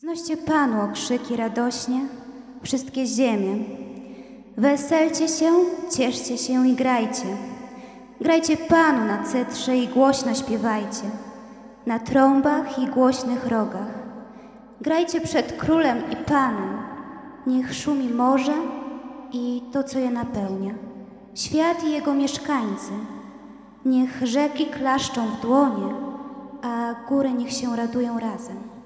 Znoście Panu okrzyki radośnie, wszystkie ziemie. Weselcie się, cieszcie się i grajcie. Grajcie Panu na cytrze i głośno śpiewajcie, na trąbach i głośnych rogach. Grajcie przed Królem i Panem, niech szumi morze i to, co je napełnia. Świat i jego mieszkańcy, niech rzeki klaszczą w dłonie, a góry niech się radują razem.